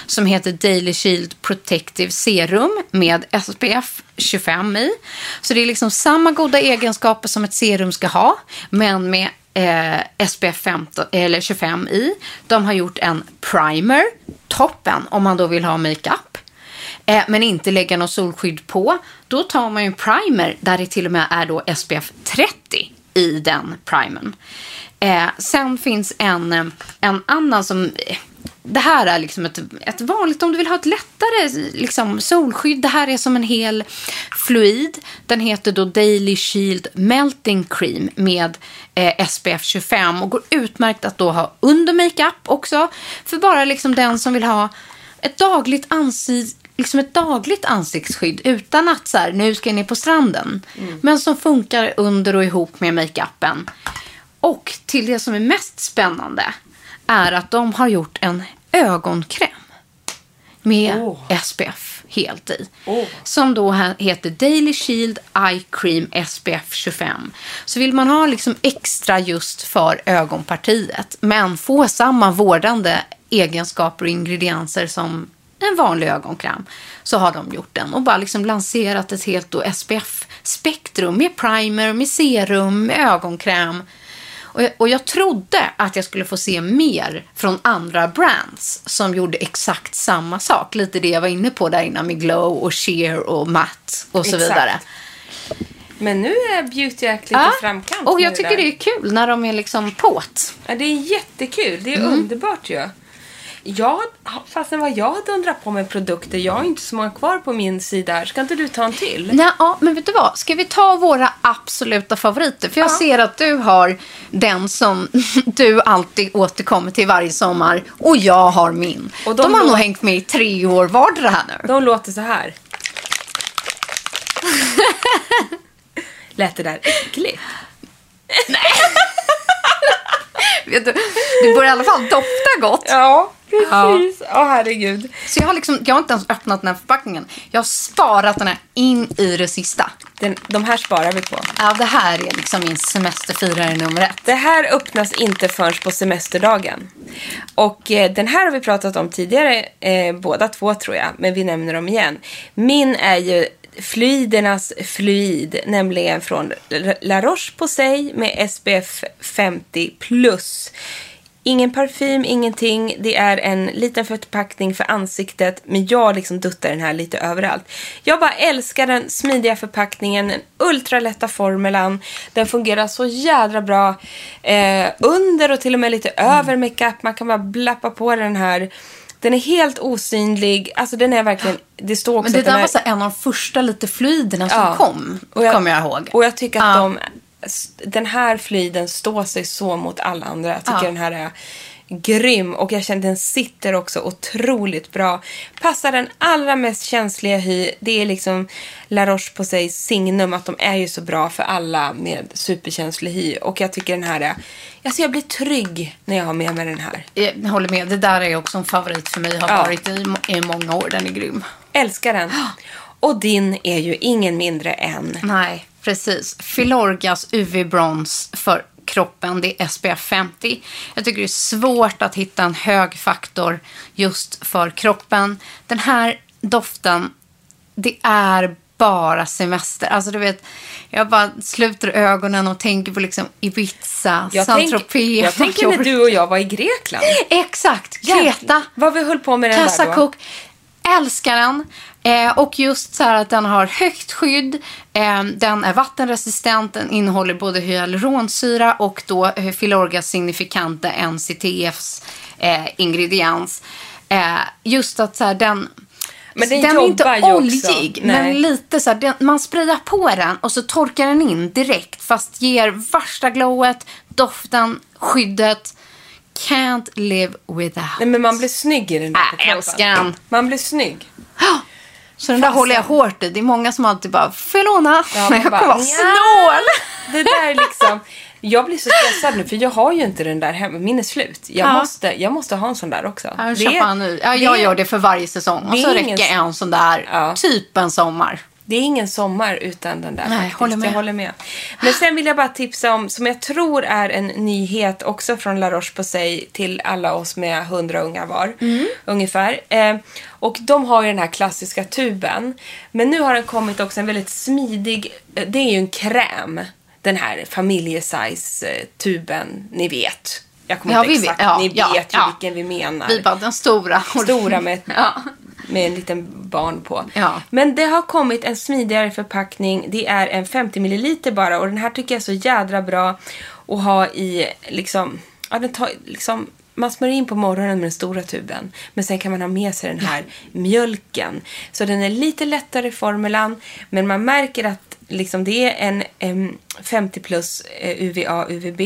som heter Daily Shield Protective Serum med SPF 25 i. Så det är liksom samma goda egenskaper som ett serum ska ha, men med eh, SPF 15, eller 25 i. De har gjort en primer, toppen om man då vill ha makeup eh, men inte lägga något solskydd på, då tar man ju en primer där det till och med är då SPF 30 i den primern. Eh, sen finns en, en annan som... Eh, det här är liksom ett, ett vanligt, om du vill ha ett lättare liksom, solskydd. Det här är som en hel fluid. Den heter då Daily Shield Melting Cream med eh, SPF 25 och går utmärkt att då ha under makeup också. För bara liksom den som vill ha ett dagligt ansikte liksom ett dagligt ansiktsskydd utan att så här, nu ska jag ner på stranden. Men som funkar under och ihop med makeupen. Och till det som är mest spännande är att de har gjort en ögonkräm med SPF helt i. Som då he- heter Daily Shield Eye Cream SPF 25. Så vill man ha liksom extra just för ögonpartiet men få samma vårdande egenskaper och ingredienser som en vanlig ögonkräm så har de gjort den och bara liksom lanserat ett helt SPF-spektrum med primer, med serum, med ögonkräm. Och jag, och jag trodde att jag skulle få se mer från andra brands som gjorde exakt samma sak. Lite det jag var inne på där innan med Glow och Sheer och Matte och så Exakt. vidare. Men nu är Beauty Act lite Ja, framkant. och jag tycker där. det är kul när de är liksom på't. Ja, det är jättekul. Det är Mm. underbart ju. Jag, fastän vad jag dundrar på med produkter, jag har inte så många kvar på min sida här. Ska inte du ta en till? Nej, ja, men vet du vad? Ska vi ta våra absoluta favoriter? För jag ser att du har den som du alltid återkommer till varje sommar. Och jag har min. Och de, de har nog hängt med i tre år vardera här nu. De låter så här. Lät det där äckligt? Vet du, det börjar i alla fall dofta gott. Ja, precis. Åh herregud. Så jag har, liksom, jag har inte ens öppnat den här förpackningen. Jag har sparat den här in i det sista. Den, de här sparar vi på. Ja, det här är liksom min semesterfirare nummer ett. Det här öppnas inte förrän på semesterdagen. Och eh, den här har vi pratat om tidigare, eh, båda två tror jag, men vi nämner dem igen. Min är ju fluidernas fluid, nämligen från La Roche-Posay med SPF 50 plus. Ingen parfym, ingenting. Det är en liten förpackning för ansiktet, men jag liksom duttar den här lite överallt. Jag bara älskar den smidiga förpackningen, den ultralätta formulan. Den fungerar så jädra bra eh, under och till och med lite över makeup. Man kan bara blappa på den här. Den är helt osynlig. Alltså den är verkligen, det står också Men det där är, var så en av de första lite fluiderna som Ja. kom. Och jag- kommer jag ihåg. Och jag tycker att Ja. de, den här flyden står sig så mot alla andra. Jag tycker Ja. den här är grym och jag känner den sitter också otroligt bra. Passar den allra mest känsliga hy. Det är liksom La Roche-Posay signum att de är ju så bra för alla med superkänslig hy. Och jag tycker den här är, alltså jag blir trygg när jag har med mig den här. Jag håller med. Det där är också en favorit för mig. Har Ja. varit i, i många år. Den är grym. Älskar den. Och din är ju ingen mindre än Nej, precis. Filorgas UV Bronze för kroppen. Det är SPF 50. Jag tycker det är svårt att hitta en hög faktor just för kroppen. Den här doften, det är bara semester. Alltså du vet, jag bara sluter ögonen och tänker på liksom Ibiza, jag, tänk, Saint-Tropez. jag tänker när du och jag var i Grekland. Exakt, Kreta. Vad vi höll på med den där då. Kassakok. Älskar den. Eh, och just så här att den har högt skydd. Eh, den är vattenresistent. Den innehåller både hyaluronsyra och då Filorgas signifikanta NCTFs eh, ingrediens. Eh, just att så här, den... Men den är jobbar inte oljig, men lite så här, den, man sprayar på den och så torkar den in direkt fast ger värsta glowet, doften, skyddet. Can't live without. Nej, men man blir snygg i den där Äh, älskar den. Man blir snygg. Så den där håller jag hårt i. Det är många som alltid bara, förlåna, Ja, men jag kommer vara snål. Det där är liksom... Jag blir så stressad nu för jag har ju inte den där hemma. Min är slut. Jag, Ja. måste, jag måste ha en sån där också. Jag, Det är- en ny. ja, jag det gör det för varje säsong. Och så räcker ingen- en sån där, Ja. typ en sommar. Det är ingen sommar utan den där Nej, faktiskt. håller med. Jag håller med. Men sen vill jag bara tipsa om, som jag tror är en nyhet också från La Roche-Posay till alla oss med 100 ungar var. Mm. Ungefär. Eh, och de har ju den här klassiska tuben. Men nu har den kommit också en väldigt smidig, eh, det är ju en kräm. Den här familjesize-tuben, ni vet. Jag kommer Ja, inte exakt, Ja, ni ja, vet ju vilken vi menar. Vi bara, den stora. Stora med, med en liten barn på. Men det har kommit en smidigare förpackning. Det är en 50 ml bara och den här tycker jag är så jädra bra att ha i liksom, ja den tar liksom man smörjer in på morgonen med den stora tuben. Men sen kan man ha med sig den här mjölken. Så den är lite lättare i formulan. Men man märker att liksom det är en, en 50 plus eh, UVA, UVB.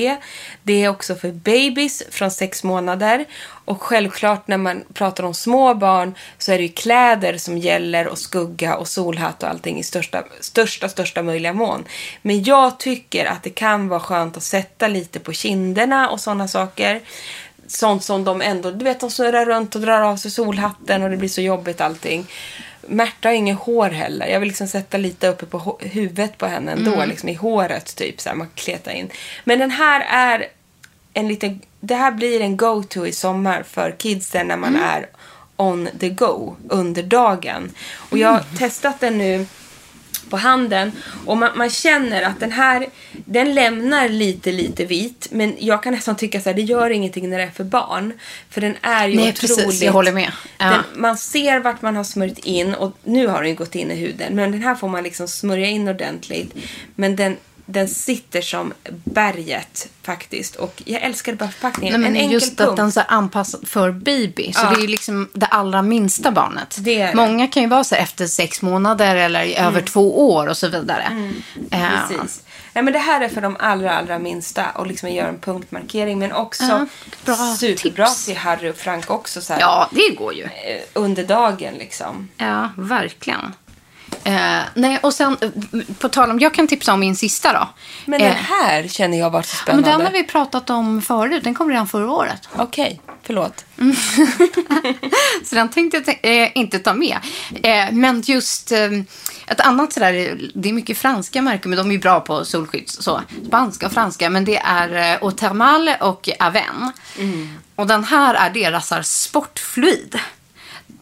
Det är också för babys från 6 månader. Och självklart när man pratar om små barn så är det ju kläder som gäller och skugga och solhatt och allting i största, största, största möjliga mån. Men jag tycker att det kan vara skönt att sätta lite på kinderna och sådana saker. Sånt som de ändå, du vet de snurrar runt och drar av sig solhatten och det blir så jobbigt allting. Märta har inget hår heller. Jag vill liksom sätta lite uppe på huvudet på henne ändå, Mm. liksom i håret typ så här, man kletar in. Men den här är en liten, det här blir en go-to i sommar för kidsen när man är on the go under dagen. Och jag har testat den nu på handen och man, man känner att den här, den lämnar lite, lite vit. Men jag kan nästan tycka så här, det gör ingenting när det är för barn. För den är ju Nej, otroligt... precis, jag håller med. Ja. Den, man ser vart man har smörjt in och nu har den gått in i huden. Men den här får man liksom smörja in ordentligt. Men den, den sitter som berget faktiskt. Och jag älskar bara förpackningen. Nej, men en enkel just punkt. att den är anpassad för baby. Så Ja. det är ju liksom det allra minsta barnet. Det det. Många kan ju vara så efter sex månader eller i över två år och så vidare. Eh, Precis. Nej, men det här är för de allra, allra minsta och liksom göra en punktmarkering. Men också Ja, bra superbra tips. till Harry och Frank också så här, Ja, det går ju. eh, under dagen liksom. Ja, verkligen. Eh, nej, och sen eh, på tal om, jag kan tipsa om min sista då. Men Eh, den här känner jag var så men spännande. den har vi pratat om förut, den kom redan förra året. Okej, förlåt. Så den tänkte jag eh, inte ta med. Eh, men just eh, ett annat sådär, det är mycket franska märken, men de är ju bra på solskydd. Så, spanska och franska, men det är eh, Eau Thermale och Aven. Och den här är deras här, sportfluid.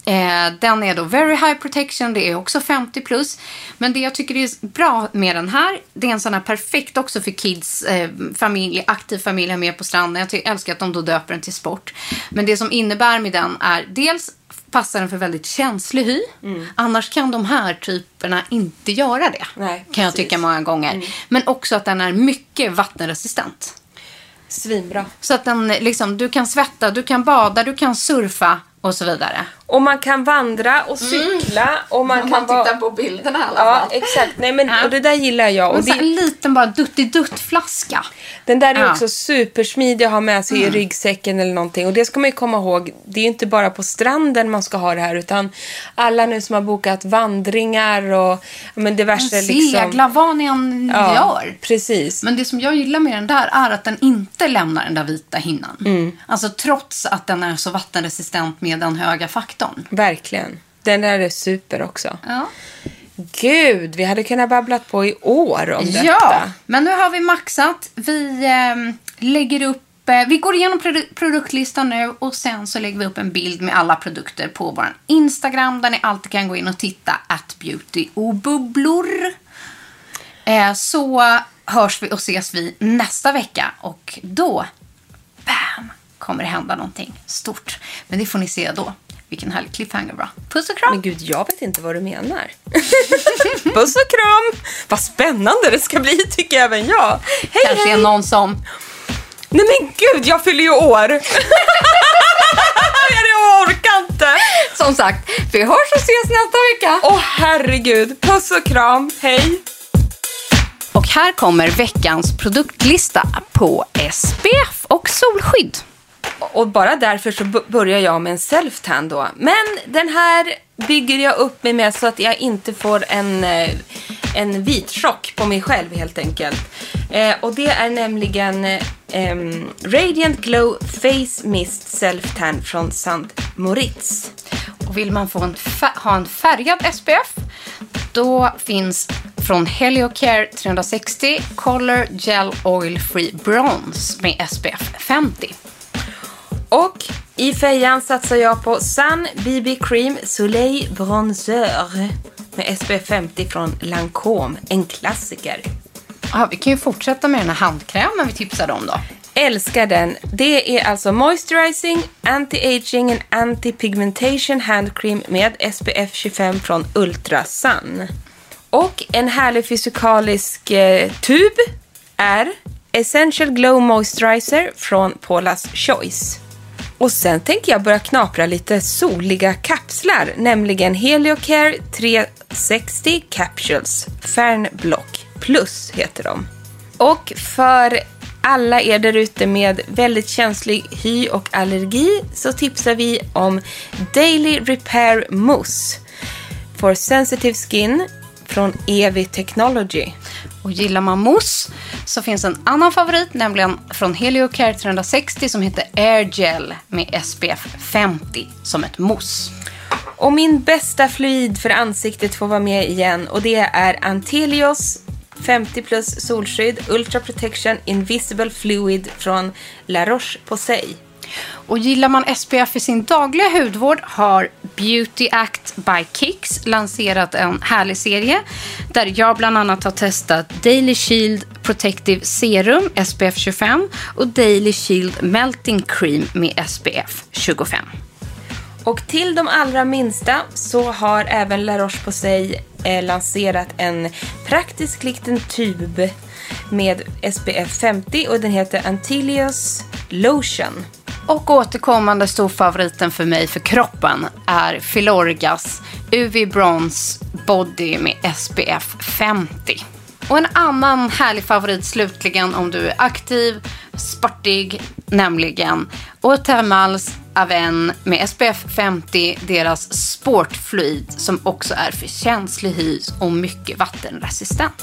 Eh, den är då very high protection, det är också 50 plus. Men det jag tycker är bra med den här, det är en sån här perfekt också för kids, eh, familj, aktiv familj här med på stranden. Jag älskar att de då döper den till sport. Men det som innebär med den är dels passar den för väldigt känslig hy. Annars kan de här typerna inte göra det. Nej, kan jag tycka många gånger. Men också att den är mycket vattenresistent. Svinbra. Så att den liksom, du kan svetta, du kan bada, du kan surfa och så vidare. Och man kan vandra och cykla och man Om kan man tittar vara... på bilderna i alla Ja, fall. exakt. Nej, men, Ja. Och det där gillar jag. Och det, en liten bara duttidutt-flaska. Den där är Ja. Mm. också supersmidig att ha med sig i ryggsäcken eller någonting. Och det ska man ju komma ihåg, det är inte bara på stranden man ska ha det här utan alla nu som har bokat vandringar och ja, men diverse liksom. Segla, vad ni än Ja, gör. precis. Men det som jag gillar med den där är att den inte lämnar den där vita hinnan. Mm. Alltså trots att den är så vattenresistent med den höga faktorn. Verkligen. Den där är super också. Ja. Gud, vi hade kunnat babblat på i år om detta. Ja, men nu har vi maxat. Vi ehm, lägger upp eh, vi går igenom produ- produktlistan nu och sen så lägger vi upp en bild med alla produkter på vår Instagram där ni alltid kan gå in och titta at beauty och bubblor. Eh, så hörs vi och ses vi nästa vecka och då, bam, kommer det hända någonting stort. Men det får ni se då. Vilken härlig cliffhanger bra. Puss och kram! Men gud, jag vet inte vad du menar. Puss och kram! Vad spännande det ska bli, tycker även jag. Hej, Kanske hej! är någon som Nej men gud, jag fyller ju år! jag orkar inte! Som sagt, vi hörs och ses nästa vecka. Åh herregud, puss och kram, hej! Och här kommer veckans produktlista på SPF och solskydd. Och bara därför så börjar jag med en self-tan då. Men den här bygger jag upp mig med så att jag inte får en, eh, en vit chock på mig själv helt enkelt. Eh, och det är nämligen eh, Radiant Glow Face Mist Self-Tan från St. Moritz. Och vill man få en ha en färgad SPF, då finns från Heliocare 360 Color Gel Oil Free Bronze med SPF 50. Och i fejan satsar jag på Sun BB Cream Soleil Bronzeur med SPF 50 från Lancome, en klassiker. Ja, vi kan ju fortsätta med den här handkrämen vi tipsade om då. Älskar den. Det är alltså Moisturizing, Anti-Aging and Anti-Pigmentation Handcream med SPF 25 från Ultra Sun. Och en härlig fysikalisk eh, tub är Essential Glow Moisturizer från Paula's Choice. Och sen tänker jag börja knapra lite soliga kapslar, nämligen Heliocare 360 Capsules Fernblock Plus heter de. Och för alla er där ute med väldigt känslig hy och allergi så tipsar vi om Daily Repair Mousse for Sensitive Skin från Evi Technology. Och gillar man mousse så finns en annan favorit, nämligen från Heliocare 360 som heter Air Gel med SPF 50 som ett mousse. Och min bästa fluid för ansiktet får vara med igen och det är Antelios 50 plus solskydd Ultra Protection Invisible Fluid från La Roche-Posay. Och gillar man SPF i sin dagliga hudvård har Beauty Act by Kicks lanserat en härlig serie där jag bland annat har testat Daily Shield Protective Serum SPF 25 och Daily Shield Melting Cream med SPF 25. Och till de allra minsta så har även La Roche-Posay eh, lanserat en praktisk liten tub med SPF 50 och den heter Antilios Lotion. Och återkommande storfavoriten för mig för kroppen är Filorgas UV Bronze Body med SPF 50. Och en annan härlig favorit slutligen om du är aktiv, sportig, nämligen Othermals Aven med SPF 50, deras sportfluid som också är för känslig hy och mycket vattenresistent.